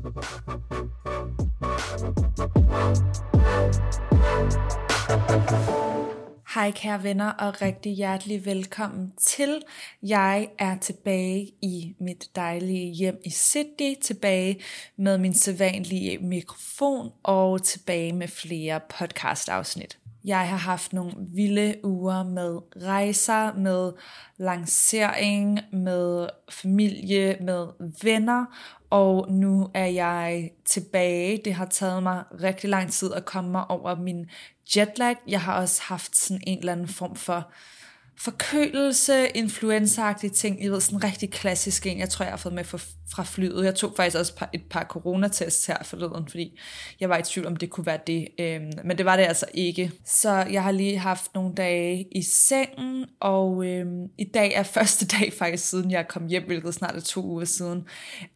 Hej kære venner og rigtig hjertelig velkommen til. Jeg er tilbage i mit dejlige hjem i Sydney, tilbage med min sædvanlige mikrofon og tilbage med flere podcast afsnit. Jeg har haft nogle vilde uger med rejser, med lancering, med familie, med venner, og nu er jeg tilbage. Det har taget mig rigtig lang tid at komme mig over min jetlag. Jeg har også haft sådan en eller anden form for forkølelse, influenzaagtige ting. I ved, sådan en rigtig klassisk en, jeg tror, jeg har fået med fra flyet. Jeg tog faktisk også et par coronatests her forleden, fordi jeg var i tvivl om, det kunne være det. Øhm, men det var det altså ikke. Så jeg har lige haft nogle dage i sengen, og øhm, i dag er første dag faktisk siden jeg kom hjem, hvilket snart er to uger siden,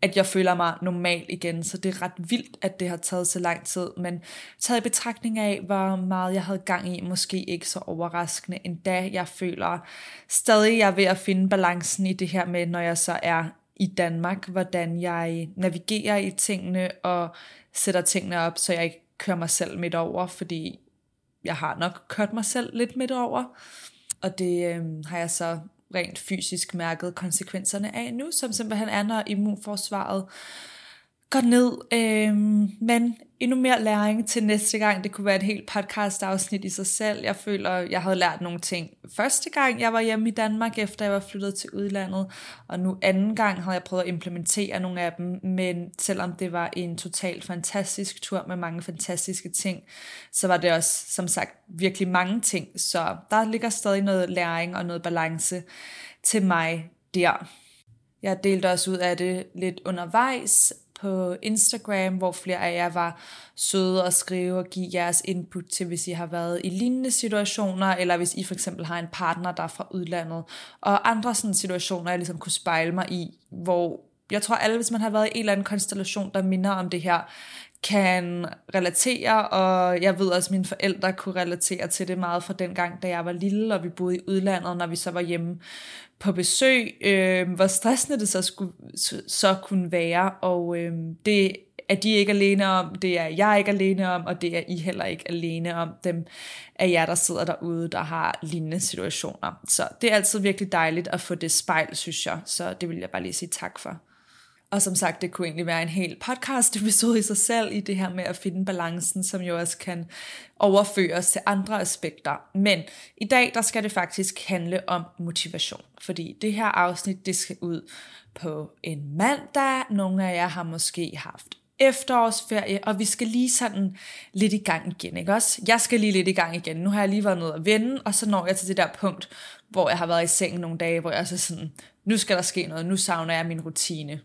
at jeg føler mig normal igen. Så det er ret vildt, at det har taget så lang tid. Men taget i betragtning af, hvor meget jeg havde gang i, måske ikke så overraskende endda. Jeg føler stadig, jeg er ved at finde balancen i det her med, når jeg så er i Danmark, hvordan jeg navigerer i tingene og sætter tingene op, så jeg ikke kører mig selv midt over, fordi jeg har nok kørt mig selv lidt midt over. Og det øh, har jeg så rent fysisk mærket konsekvenserne af nu, som simpelthen er, når immunforsvaret går ned. Øh, men endnu mere læring til næste gang. Det kunne være et helt podcast afsnit i sig selv. Jeg føler, jeg havde lært nogle ting første gang, jeg var hjemme i Danmark, efter jeg var flyttet til udlandet. Og nu anden gang havde jeg prøvet at implementere nogle af dem. Men selvom det var en totalt fantastisk tur med mange fantastiske ting, så var det også, som sagt, virkelig mange ting. Så der ligger stadig noget læring og noget balance til mig der. Jeg delte også ud af det lidt undervejs, på Instagram, hvor flere af jer var søde og skrive og give jeres input til, hvis I har været i lignende situationer, eller hvis I for eksempel har en partner, der er fra udlandet, og andre sådan situationer, jeg ligesom kunne spejle mig i, hvor jeg tror alle, hvis man har været i en eller anden konstellation, der minder om det her, kan relatere, og jeg ved også, at mine forældre kunne relatere til det meget fra den gang, da jeg var lille, og vi boede i udlandet, når vi så var hjemme på besøg, øh, hvor stressende det så, skulle, så kunne være, og øh, det er de ikke alene om, det er jeg ikke alene om, og det er I heller ikke alene om, dem af jer, der sidder derude, der har lignende situationer. Så det er altid virkelig dejligt at få det spejl, synes jeg, så det vil jeg bare lige sige tak for. Og som sagt, det kunne egentlig være en hel podcast episode i sig selv, i det her med at finde balancen, som jo også kan overføres til andre aspekter. Men i dag, der skal det faktisk handle om motivation. Fordi det her afsnit, det skal ud på en mandag. Nogle af jer har måske haft efterårsferie, og vi skal lige sådan lidt i gang igen, ikke også? Jeg skal lige lidt i gang igen. Nu har jeg lige været nede og vende, og så når jeg til det der punkt, hvor jeg har været i sengen nogle dage, hvor jeg så sådan, nu skal der ske noget, nu savner jeg min rutine.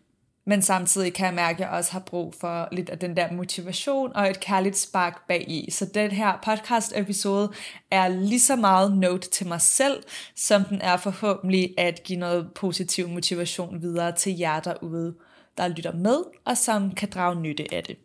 Men samtidig kan jeg mærke, at jeg også har brug for lidt af den der motivation og et kærligt spark bag i. Så den her podcast episode er lige så meget note til mig selv, som den er forhåbentlig at give noget positiv motivation videre til jer derude, der lytter med og som kan drage nytte af det.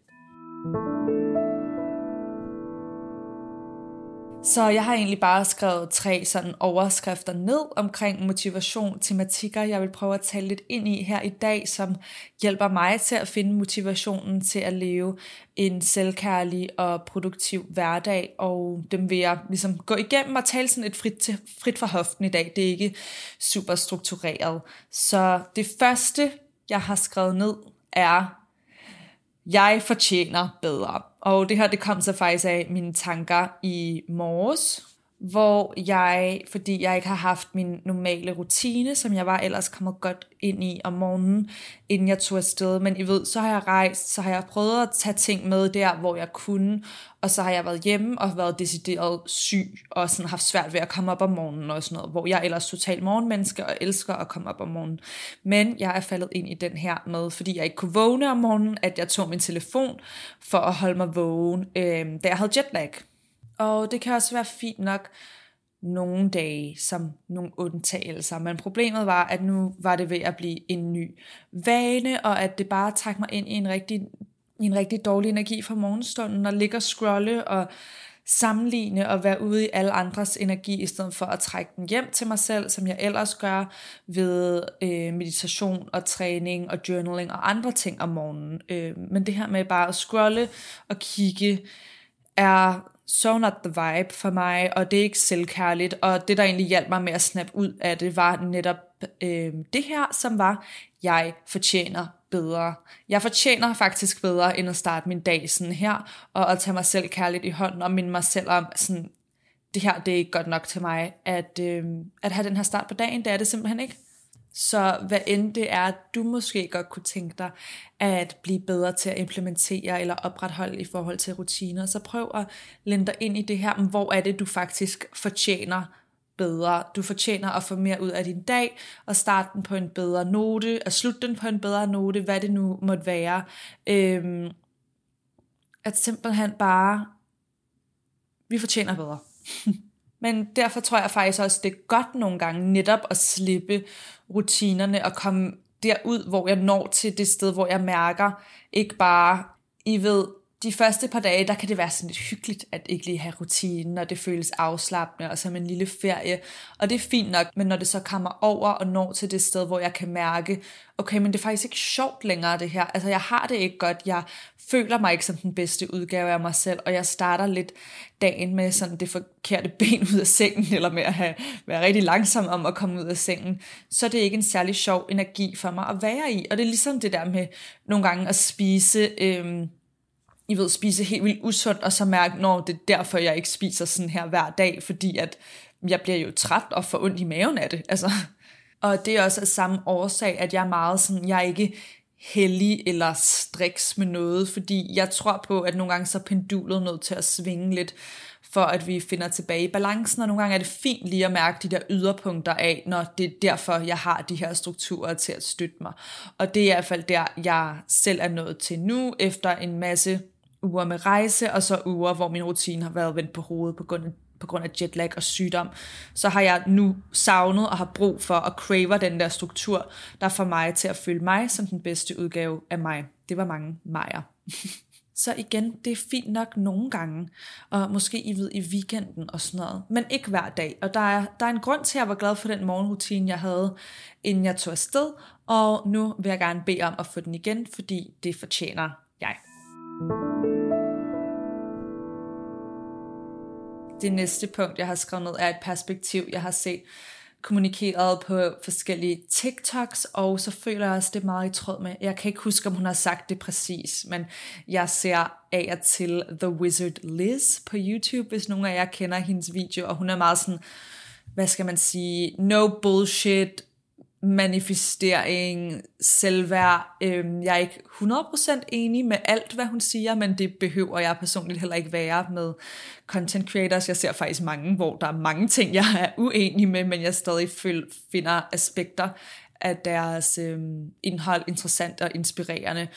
Så jeg har egentlig bare skrevet tre sådan overskrifter ned omkring motivation, tematikker, jeg vil prøve at tale lidt ind i her i dag, som hjælper mig til at finde motivationen til at leve en selvkærlig og produktiv hverdag, og dem vil jeg ligesom gå igennem og tale sådan et frit, til, frit fra hoften i dag. Det er ikke super struktureret. Så det første, jeg har skrevet ned, er, jeg fortjener bedre. Og det her, det kom så faktisk af mine tanker i morges, hvor jeg, fordi jeg ikke har haft min normale rutine, som jeg var ellers kommet godt ind i om morgenen, inden jeg tog afsted. Men I ved, så har jeg rejst, så har jeg prøvet at tage ting med der, hvor jeg kunne, og så har jeg været hjemme og været decideret syg, og sådan haft svært ved at komme op om morgenen og sådan noget, hvor jeg ellers totalt morgenmenneske og elsker at komme op om morgenen. Men jeg er faldet ind i den her med, fordi jeg ikke kunne vågne om morgenen, at jeg tog min telefon for at holde mig vågen, øh, da jeg havde jetlag. Og det kan også være fint nok nogle dage som nogle undtagelser, men problemet var, at nu var det ved at blive en ny vane, og at det bare trak mig ind i en rigtig, i en rigtig dårlig energi fra morgenstunden, og ligge og scrolle og sammenligne og være ude i alle andres energi, i stedet for at trække den hjem til mig selv, som jeg ellers gør ved øh, meditation og træning og journaling og andre ting om morgenen. Øh, men det her med bare at scrolle og kigge, er so not the vibe for mig, og det er ikke selvkærligt, og det der egentlig hjalp mig med at snappe ud af det, var netop øh, det her, som var, jeg fortjener bedre. Jeg fortjener faktisk bedre, end at starte min dag sådan her, og at tage mig selv kærligt i hånden, og minde mig selv om, sådan, det her, det er ikke godt nok til mig, at, øh, at have den her start på dagen, det er det simpelthen ikke. Så hvad end det er, du måske godt kunne tænke dig at blive bedre til at implementere eller opretholde i forhold til rutiner, så prøv at lænde dig ind i det her, hvor er det, du faktisk fortjener bedre. Du fortjener at få mere ud af din dag, og starte den på en bedre note, og slutte den på en bedre note, hvad det nu måtte være. Øhm, at simpelthen bare, vi fortjener bedre. Men derfor tror jeg faktisk også, det er godt nogle gange netop at slippe rutinerne og komme derud, hvor jeg når til det sted, hvor jeg mærker, ikke bare, I ved, de første par dage, der kan det være sådan lidt hyggeligt at ikke lige have rutinen, og det føles afslappende, og som en lille ferie. Og det er fint nok, men når det så kommer over og når til det sted, hvor jeg kan mærke, okay, men det er faktisk ikke sjovt længere det her. Altså jeg har det ikke godt, jeg føler mig ikke som den bedste udgave af mig selv, og jeg starter lidt dagen med sådan det forkerte ben ud af sengen, eller med at have, være rigtig langsom om at komme ud af sengen, så det er ikke en særlig sjov energi for mig at være i. Og det er ligesom det der med nogle gange at spise... Øh, i ved, spise helt vildt usundt, og så mærke, når det er derfor, jeg ikke spiser sådan her hver dag, fordi at jeg bliver jo træt og får ondt i maven af det. Altså. Og det er også af samme årsag, at jeg er meget sådan, jeg er ikke heldig eller striks med noget, fordi jeg tror på, at nogle gange så er pendulet nødt til at svinge lidt, for at vi finder tilbage i balancen, og nogle gange er det fint lige at mærke de der yderpunkter af, når det er derfor, jeg har de her strukturer til at støtte mig. Og det er i hvert fald der, jeg selv er nået til nu, efter en masse uger med rejse, og så uger, hvor min rutine har været vendt på hovedet på grund af på grund af jetlag og sygdom, så har jeg nu savnet og har brug for at crave den der struktur, der får mig til at føle mig som den bedste udgave af mig. Det var mange mejer. så igen, det er fint nok nogle gange, og måske I ved i weekenden og sådan noget, men ikke hver dag. Og der er, der er en grund til, at jeg var glad for den morgenrutine, jeg havde, inden jeg tog afsted, og nu vil jeg gerne bede om at få den igen, fordi det fortjener jeg. Det næste punkt, jeg har skrevet ned, er et perspektiv, jeg har set kommunikeret på forskellige TikToks, og så føler jeg også, det er meget i tråd med, jeg kan ikke huske, om hun har sagt det præcis, men jeg ser af og til The Wizard Liz på YouTube, hvis nogen af jer kender hendes video, og hun er meget sådan, hvad skal man sige, no bullshit, manifestering, selvværd. Øhm, jeg er ikke 100% enig med alt, hvad hun siger, men det behøver jeg personligt heller ikke være med content creators. Jeg ser faktisk mange, hvor der er mange ting, jeg er uenig med, men jeg stadig finder aspekter af deres øhm, indhold interessant og inspirerende.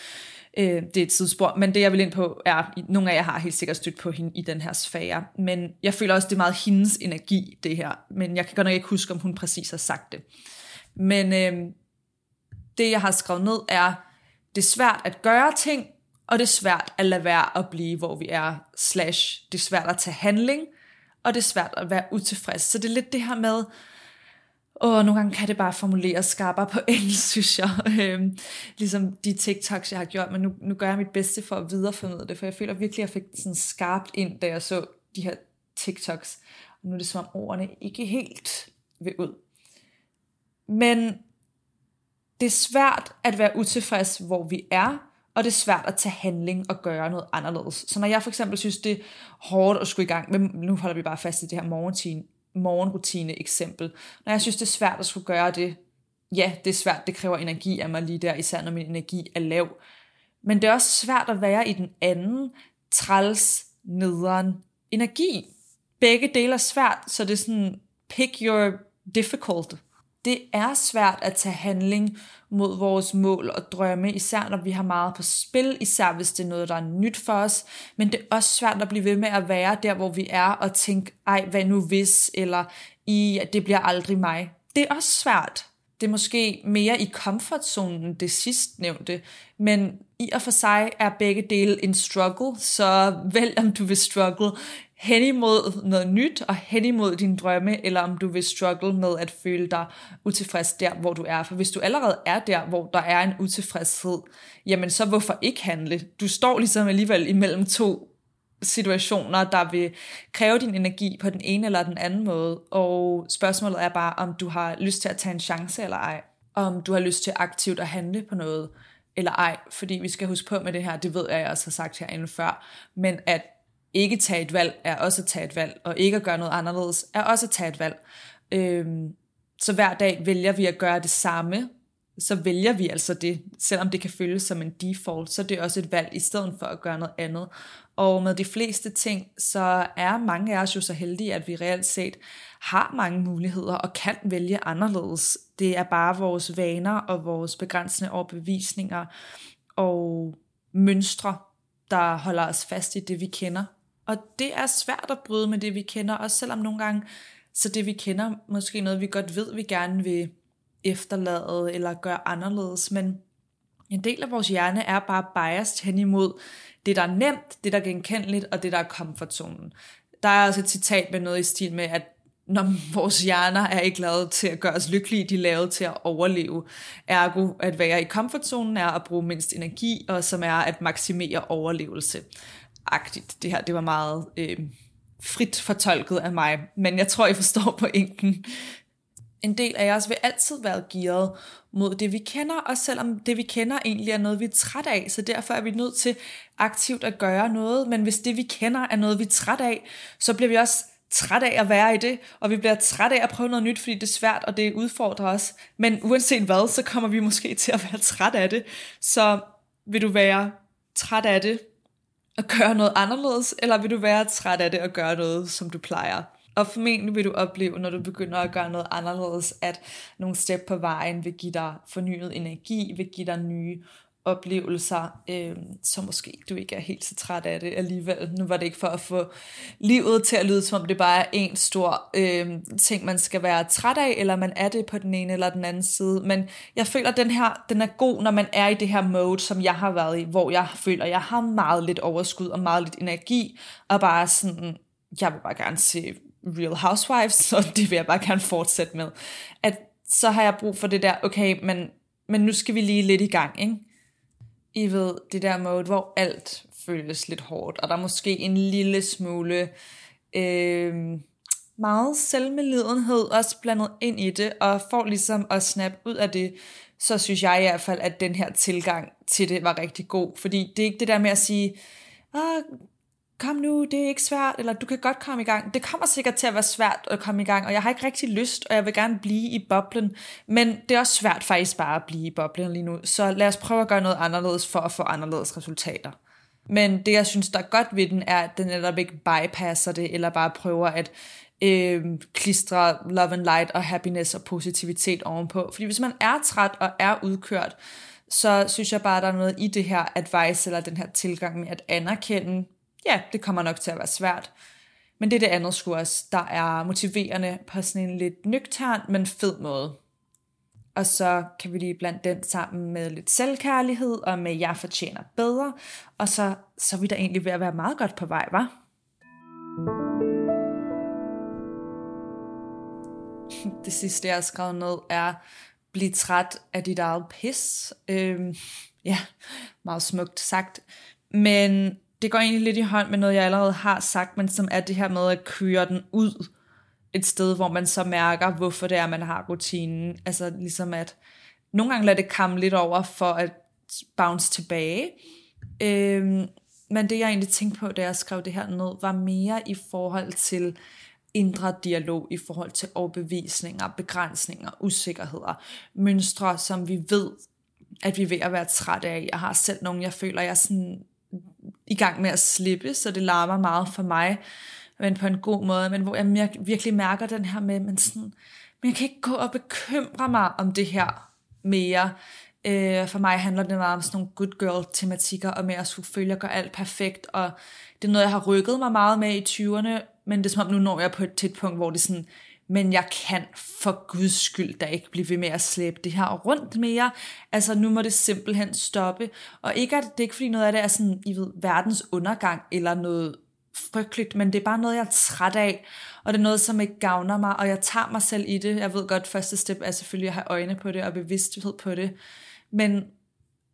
Øh, det er et sidespor, men det jeg vil ind på er, nogle af jer har helt sikkert stødt på hende i den her sfære, men jeg føler også, det er meget hendes energi, det her, men jeg kan godt nok ikke huske, om hun præcis har sagt det. Men øh, det, jeg har skrevet ned, er, det er svært at gøre ting, og det er svært at lade være at blive, hvor vi er, slash, det er svært at tage handling, og det er svært at være utilfreds. Så det er lidt det her med, og nogle gange kan det bare formuleres skarpere på engelsk, synes jeg. Øhm, ligesom de TikToks, jeg har gjort, men nu, nu gør jeg mit bedste for at videreformidle det, for jeg føler virkelig, at jeg fik sådan skarpt ind, da jeg så de her TikToks. Og nu er det som om ordene ikke helt vil ud. Men det er svært at være utilfreds, hvor vi er, og det er svært at tage handling og gøre noget anderledes. Så når jeg for eksempel synes, det er hårdt at skulle i gang med, nu holder vi bare fast i det her morgentine, morgenrutine eksempel. Når jeg synes, det er svært at skulle gøre det, ja, det er svært, det kræver energi af mig lige der, især når min energi er lav. Men det er også svært at være i den anden træls, nederen energi. Begge dele er svært, så det er sådan, pick your difficult. Det er svært at tage handling mod vores mål og drømme, især når vi har meget på spil, især hvis det er noget, der er nyt for os. Men det er også svært at blive ved med at være der, hvor vi er, og tænke, ej, hvad nu hvis, eller i, det bliver aldrig mig. Det er også svært. Det er måske mere i komfortzonen, det sidst nævnte, men i og for sig er begge dele en struggle, så vælg om du vil struggle hen imod noget nyt og hen imod din drømme, eller om du vil struggle med at føle dig utilfreds der, hvor du er. For hvis du allerede er der, hvor der er en utilfredshed, jamen så hvorfor ikke handle? Du står ligesom alligevel imellem to situationer, der vil kræve din energi på den ene eller den anden måde. Og spørgsmålet er bare, om du har lyst til at tage en chance eller ej. Om du har lyst til aktivt at handle på noget eller ej. Fordi vi skal huske på med det her, det ved jeg, jeg også har sagt herinde før, men at ikke tage et valg er også at tage et valg, og ikke at gøre noget anderledes er også at tage et valg. Øhm, så hver dag vælger vi at gøre det samme, så vælger vi altså det, selvom det kan føles som en default, så det er også et valg i stedet for at gøre noget andet. Og med de fleste ting, så er mange af os jo så heldige, at vi reelt set har mange muligheder og kan vælge anderledes. Det er bare vores vaner og vores begrænsende overbevisninger og mønstre, der holder os fast i det, vi kender. Og det er svært at bryde med det, vi kender, også selvom nogle gange, så det vi kender, måske noget, vi godt ved, vi gerne vil efterlade eller gøre anderledes, men en del af vores hjerne er bare biased hen imod det, der er nemt, det, der er genkendeligt, og det, der er komfortzonen. Der er også et citat med noget i stil med, at når vores hjerner er ikke lavet til at gøre os lykkelige, de er lavet til at overleve. Ergo, at være i komfortzonen er at bruge mindst energi, og som er at maksimere overlevelse. Agtigt. Det her, det var meget øh, frit fortolket af mig, men jeg tror, I forstår pointen en del af os vil altid være gearet mod det, vi kender, og selvom det, vi kender, egentlig er noget, vi er træt af, så derfor er vi nødt til aktivt at gøre noget, men hvis det, vi kender, er noget, vi er træt af, så bliver vi også træt af at være i det, og vi bliver træt af at prøve noget nyt, fordi det er svært, og det udfordrer os. Men uanset hvad, så kommer vi måske til at være træt af det. Så vil du være træt af det at gøre noget anderledes, eller vil du være træt af det og gøre noget, som du plejer? Og formentlig vil du opleve, når du begynder at gøre noget anderledes, at nogle step på vejen vil give dig fornyet energi, vil give dig nye oplevelser, øh, så måske du ikke er helt så træt af det alligevel. Nu var det ikke for at få livet til at lyde, som om det bare er en stor øh, ting, man skal være træt af, eller man er det på den ene eller den anden side. Men jeg føler, at den her den er god, når man er i det her mode, som jeg har været i, hvor jeg føler, at jeg har meget lidt overskud og meget lidt energi, og bare sådan, jeg vil bare gerne se Real Housewives, så det vil jeg bare gerne fortsætte med. At så har jeg brug for det der, okay, men, men nu skal vi lige lidt i gang, ikke? I ved, det der mode, hvor alt føles lidt hårdt, og der er måske en lille smule øh, meget selvmedlidenhed også blandet ind i det, og for ligesom at snap ud af det, så synes jeg i hvert fald, at den her tilgang til det var rigtig god, fordi det er ikke det der med at sige, ah, kom nu, det er ikke svært, eller du kan godt komme i gang. Det kommer sikkert til at være svært at komme i gang, og jeg har ikke rigtig lyst, og jeg vil gerne blive i boblen, men det er også svært faktisk bare at blive i boblen lige nu, så lad os prøve at gøre noget anderledes for at få anderledes resultater. Men det, jeg synes, der er godt ved den, er, at den netop ikke bypasser det, eller bare prøver at øh, klistre love and light og happiness og positivitet ovenpå. Fordi hvis man er træt og er udkørt, så synes jeg bare, at der er noget i det her advice, eller den her tilgang med at anerkende ja, det kommer nok til at være svært. Men det er det andet sgu også, der er motiverende på sådan en lidt nøgtern, men fed måde. Og så kan vi lige blande den sammen med lidt selvkærlighed, og med jeg fortjener bedre. Og så, så er vi da egentlig ved at være meget godt på vej, var? Det sidste, jeg har skrevet ned, er blive træt af dit eget pis. Øhm, ja, meget smukt sagt. Men det går egentlig lidt i hånd med noget, jeg allerede har sagt, men som er det her med at køre den ud et sted, hvor man så mærker, hvorfor det er, man har rutinen. Altså ligesom at nogle gange lader det komme lidt over, for at bounce tilbage. Øhm, men det jeg egentlig tænkte på, da jeg skrev det her ned, var mere i forhold til indre dialog, i forhold til overbevisninger, begrænsninger, usikkerheder, mønstre, som vi ved, at vi er ved at være trætte af. Jeg har selv nogle, jeg føler, jeg sådan i gang med at slippe, så det larmer meget for mig, men på en god måde, men hvor jeg virkelig mærker den her med, men sådan, men jeg kan ikke gå og bekymre mig om det her mere. Øh, for mig handler det meget om sådan nogle good girl tematikker, og med at skulle følge og gøre alt perfekt, og det er noget, jeg har rykket mig meget med i 20'erne, men det er som om nu når jeg på et, tidspunkt, punkt, hvor det sådan, men jeg kan for guds skyld da ikke blive ved med at slæbe det her rundt mere. Altså nu må det simpelthen stoppe. Og ikke at det er ikke fordi noget af det er sådan, I ved, verdens undergang eller noget frygteligt, men det er bare noget, jeg er træt af, og det er noget, som ikke gavner mig, og jeg tager mig selv i det. Jeg ved godt, første step er selvfølgelig at have øjne på det og bevidsthed på det, men,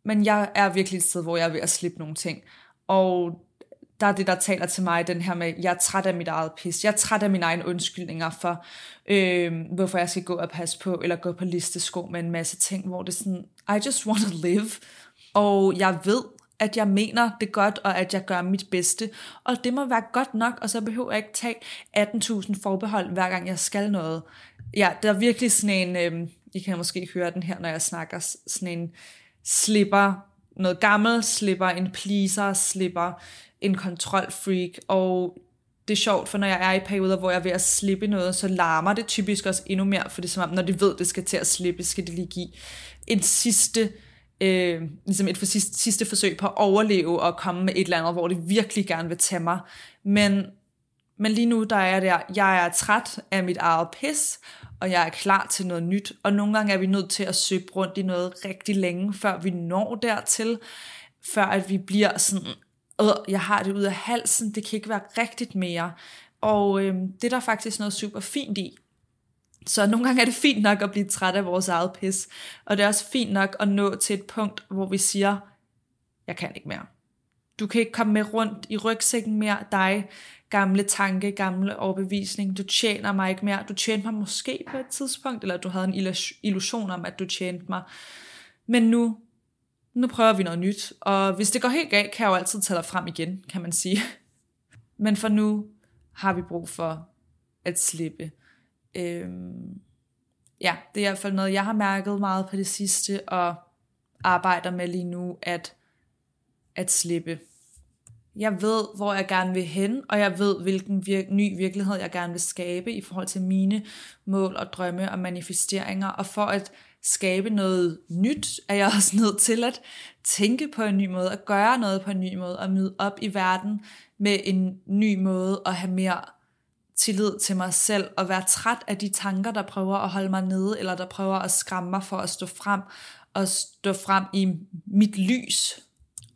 men jeg er virkelig et sted, hvor jeg er ved at slippe nogle ting. Og der er det, der taler til mig, den her med, jeg er træt af mit eget pis. Jeg er træt af mine egne undskyldninger for, øh, hvorfor jeg skal gå og passe på, eller gå på listesko med en masse ting, hvor det er sådan, I just want to live. Og jeg ved, at jeg mener det godt, og at jeg gør mit bedste. Og det må være godt nok, og så behøver jeg ikke tage 18.000 forbehold, hver gang jeg skal noget. Ja, der er virkelig sådan en, øh, I kan måske høre den her, når jeg snakker, sådan en slipper, noget gammel slipper, en pleaser slipper, en kontrolfreak, og det er sjovt, for når jeg er i perioder, hvor jeg er ved at slippe noget, så larmer det typisk også endnu mere, for det er som om, når de ved, det skal til at slippe, skal det lige give en sidste, øh, ligesom et for sidste, sidste forsøg på at overleve og komme med et eller andet, hvor det virkelig gerne vil tage mig. Men, men lige nu, der er der, jeg er træt af mit eget pis, og jeg er klar til noget nyt, og nogle gange er vi nødt til at søge rundt i noget rigtig længe, før vi når dertil, før at vi bliver sådan, øh, jeg har det ud af halsen, det kan ikke være rigtigt mere. Og øh, det er der faktisk noget super fint i. Så nogle gange er det fint nok at blive træt af vores eget pis. Og det er også fint nok at nå til et punkt, hvor vi siger, jeg kan ikke mere. Du kan ikke komme med rundt i rygsækken mere, dig, gamle tanke, gamle overbevisning. Du tjener mig ikke mere. Du tjente mig måske på et tidspunkt, eller du havde en illusion om, at du tjente mig. Men nu nu prøver vi noget nyt, og hvis det går helt galt, kan jeg jo altid tage dig frem igen, kan man sige. Men for nu har vi brug for at slippe. Øhm, ja, det er i hvert fald noget, jeg har mærket meget på det sidste, og arbejder med lige nu, at, at slippe. Jeg ved, hvor jeg gerne vil hen, og jeg ved, hvilken vir- ny virkelighed jeg gerne vil skabe i forhold til mine mål og drømme og manifesteringer. Og for at skabe noget nyt, er jeg også nødt til at tænke på en ny måde, at gøre noget på en ny måde, og møde op i verden med en ny måde, og have mere tillid til mig selv, og være træt af de tanker, der prøver at holde mig nede, eller der prøver at skræmme mig for at stå frem, og stå frem i mit lys,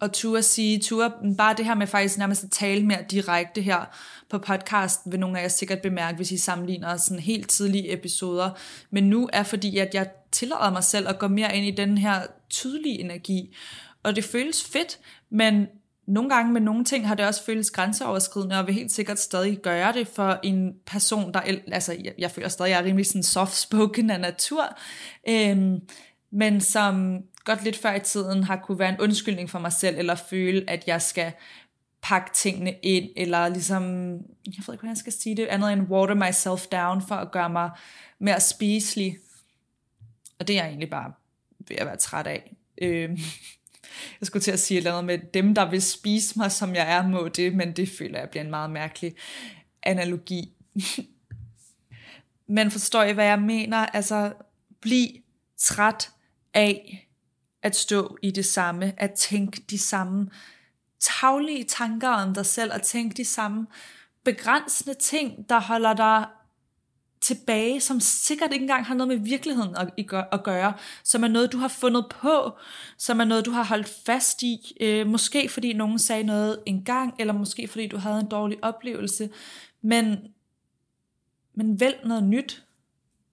og turde sige, turde, bare det her med faktisk nærmest at tale mere direkte her på podcast, vil nogle af jer sikkert bemærke, hvis I sammenligner sådan helt tidlige episoder. Men nu er fordi, at jeg tillader mig selv at gå mere ind i den her tydelige energi. Og det føles fedt, men nogle gange med nogle ting har det også føles grænseoverskridende, og vil helt sikkert stadig gøre det for en person, der, altså jeg, jeg føler stadig, at jeg er rimelig sådan soft-spoken af natur, øhm, men som godt lidt før i tiden har kunne være en undskyldning for mig selv, eller føle, at jeg skal pakke tingene ind, eller ligesom, jeg ved ikke, hvordan jeg skal sige det, andet end water myself down, for at gøre mig mere spiselig. Og det er jeg egentlig bare ved at være træt af. Øh, jeg skulle til at sige et eller andet med, dem der vil spise mig, som jeg er, må det, men det føler jeg bliver en meget mærkelig analogi. men forstår I, hvad jeg mener? Altså, bliv træt af at stå i det samme, at tænke de samme taglige tanker om dig selv, at tænke de samme begrænsende ting, der holder dig tilbage, som sikkert ikke engang har noget med virkeligheden at, gøre, som er noget, du har fundet på, som er noget, du har holdt fast i, øh, måske fordi nogen sagde noget engang, eller måske fordi du havde en dårlig oplevelse, men, men vælg noget nyt.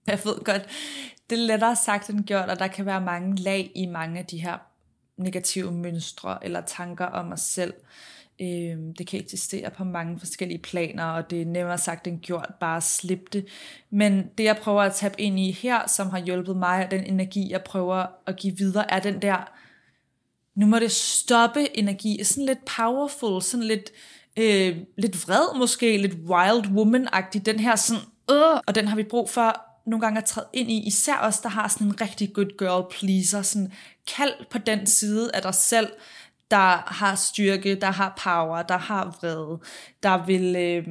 Jeg ved godt, det er lettere sagt end gjort, og der kan være mange lag i mange af de her negative mønstre eller tanker om os selv. Øh, det kan eksistere på mange forskellige planer, og det er nemmere sagt end gjort, bare slippe det. Men det jeg prøver at tabe ind i her, som har hjulpet mig, og den energi jeg prøver at give videre, er den der nu må det stoppe energi, sådan lidt powerful, sådan lidt, øh, lidt vred måske, lidt wild woman-agtig, den her sådan, øh, og den har vi brug for nogle gange at træde ind i, især os, der har sådan en rigtig good girl pleaser, sådan kald på den side af dig selv, der har styrke, der har power, der har vrede, der vil, øh,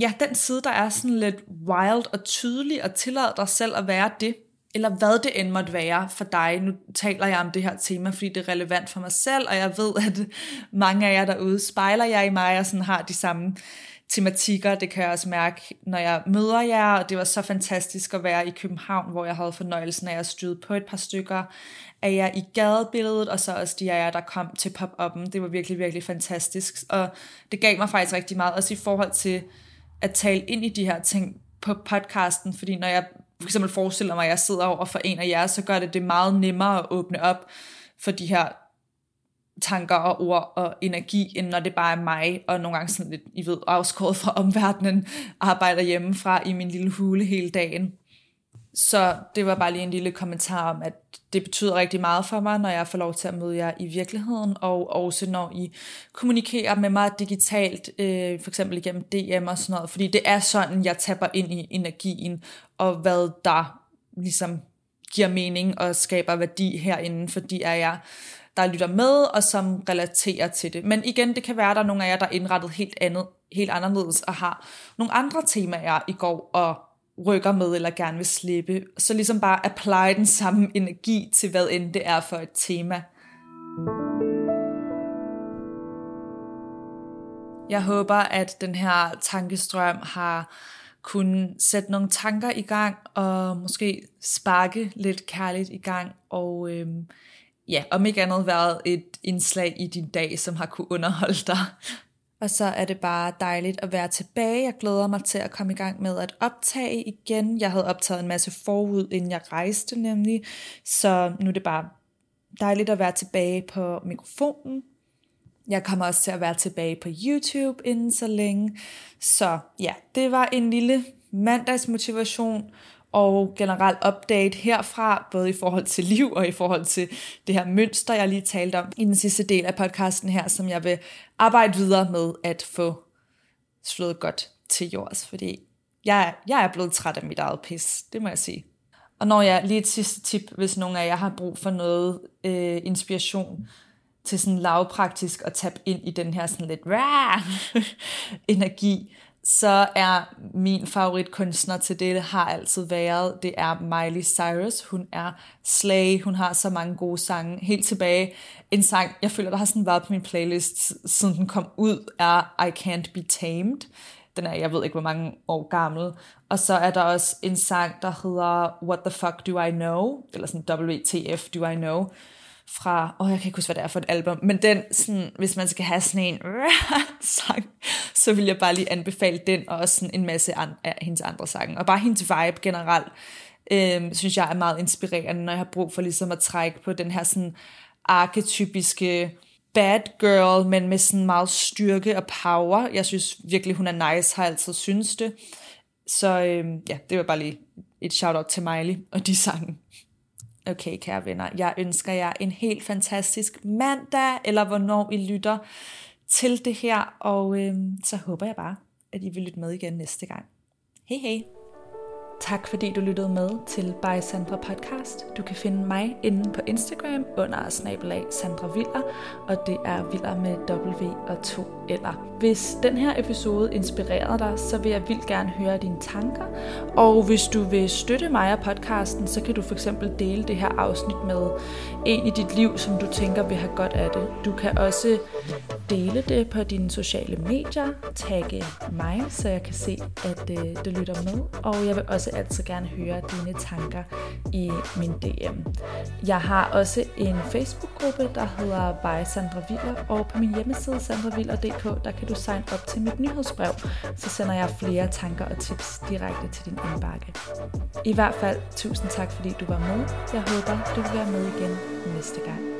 ja, den side, der er sådan lidt wild og tydelig, og tillader dig selv at være det, eller hvad det end måtte være for dig. Nu taler jeg om det her tema, fordi det er relevant for mig selv, og jeg ved, at mange af jer derude spejler jeg i mig, og sådan har de samme tematikker. Det kan jeg også mærke, når jeg møder jer, og det var så fantastisk at være i København, hvor jeg havde fornøjelsen af at støde på et par stykker af jer i gadebilledet, og så også de af jer, der kom til pop-up'en. Det var virkelig, virkelig fantastisk, og det gav mig faktisk rigtig meget, også i forhold til at tale ind i de her ting på podcasten, fordi når jeg for eksempel forestiller mig, at jeg sidder over for en af jer, så gør det det meget nemmere at åbne op for de her tanker og ord og energi, end når det bare er mig, og nogle gange sådan lidt, I ved, afskåret fra omverdenen, arbejder hjemmefra i min lille hule hele dagen. Så det var bare lige en lille kommentar om, at det betyder rigtig meget for mig, når jeg får lov til at møde jer i virkeligheden, og også når I kommunikerer med mig digitalt, øh, for eksempel igennem DM og sådan noget, fordi det er sådan, jeg tapper ind i energien, og hvad der ligesom giver mening og skaber værdi herinde, fordi er jeg der lytter med, og som relaterer til det. Men igen, det kan være, at der er nogle af jer, der er indrettet helt, andet, helt anderledes, og har nogle andre temaer i går, og rykker med, eller gerne vil slippe. Så ligesom bare apply den samme energi til, hvad end det er for et tema. Jeg håber, at den her tankestrøm har kunne sætte nogle tanker i gang, og måske sparke lidt kærligt i gang, og øhm, ja, om ikke andet været et indslag i din dag, som har kunne underholde dig. Og så er det bare dejligt at være tilbage. Jeg glæder mig til at komme i gang med at optage igen. Jeg havde optaget en masse forud, inden jeg rejste nemlig. Så nu er det bare dejligt at være tilbage på mikrofonen. Jeg kommer også til at være tilbage på YouTube inden så længe. Så ja, det var en lille mandagsmotivation og generelt update herfra, både i forhold til liv og i forhold til det her mønster, jeg lige talte om i den sidste del af podcasten her, som jeg vil arbejde videre med at få slået godt til jords, fordi jeg, jeg er blevet træt af mit eget pis, det må jeg sige. Og når jeg lige et sidste tip, hvis nogen af jer har brug for noget øh, inspiration til sådan lavpraktisk at tabe ind i den her sådan lidt energi, så er min favoritkunstner til det har altid været, det er Miley Cyrus. Hun er slay, hun har så mange gode sange. Helt tilbage, en sang, jeg føler, der har sådan været på min playlist, siden den kom ud, er I Can't Be Tamed. Den er, jeg ved ikke, hvor mange år gammel. Og så er der også en sang, der hedder What the Fuck Do I Know? Eller sådan WTF Do I Know? Fra, åh, oh, jeg kan ikke huske, hvad det er for et album, men den, sådan, hvis man skal have sådan en sang, så vil jeg bare lige anbefale den, og også sådan en masse an, af hendes andre sange. Og bare hendes vibe generelt, øh, synes jeg er meget inspirerende, når jeg har brug for ligesom at trække på den her sådan arketypiske bad girl, men med sådan meget styrke og power. Jeg synes virkelig, hun er nice, har altid synes det. Så øh, ja, det var bare lige et shout-out til Miley og de sange. Okay, kære venner, jeg ønsker jer en helt fantastisk mandag, eller hvornår I lytter til det her, og øh, så håber jeg bare, at I vil lytte med igen næste gang. Hej hej! Tak fordi du lyttede med til By Sandra Podcast. Du kan finde mig inde på Instagram under snabelag Sandra Viller, og det er Viller med W og to eller. Hvis den her episode inspirerede dig, så vil jeg vildt gerne høre dine tanker. Og hvis du vil støtte mig og podcasten, så kan du for eksempel dele det her afsnit med en i dit liv, som du tænker vil have godt af det. Du kan også dele det på dine sociale medier, tagge mig, så jeg kan se, at øh, lytter med. Og jeg vil også også altid gerne høre dine tanker i min DM. Jeg har også en Facebook-gruppe, der hedder By Sandra Viller, og på min hjemmeside sandraviller.dk, der kan du signe op til mit nyhedsbrev, så sender jeg flere tanker og tips direkte til din indbakke. I hvert fald, tusind tak fordi du var med. Jeg håber, du vil være med igen næste gang.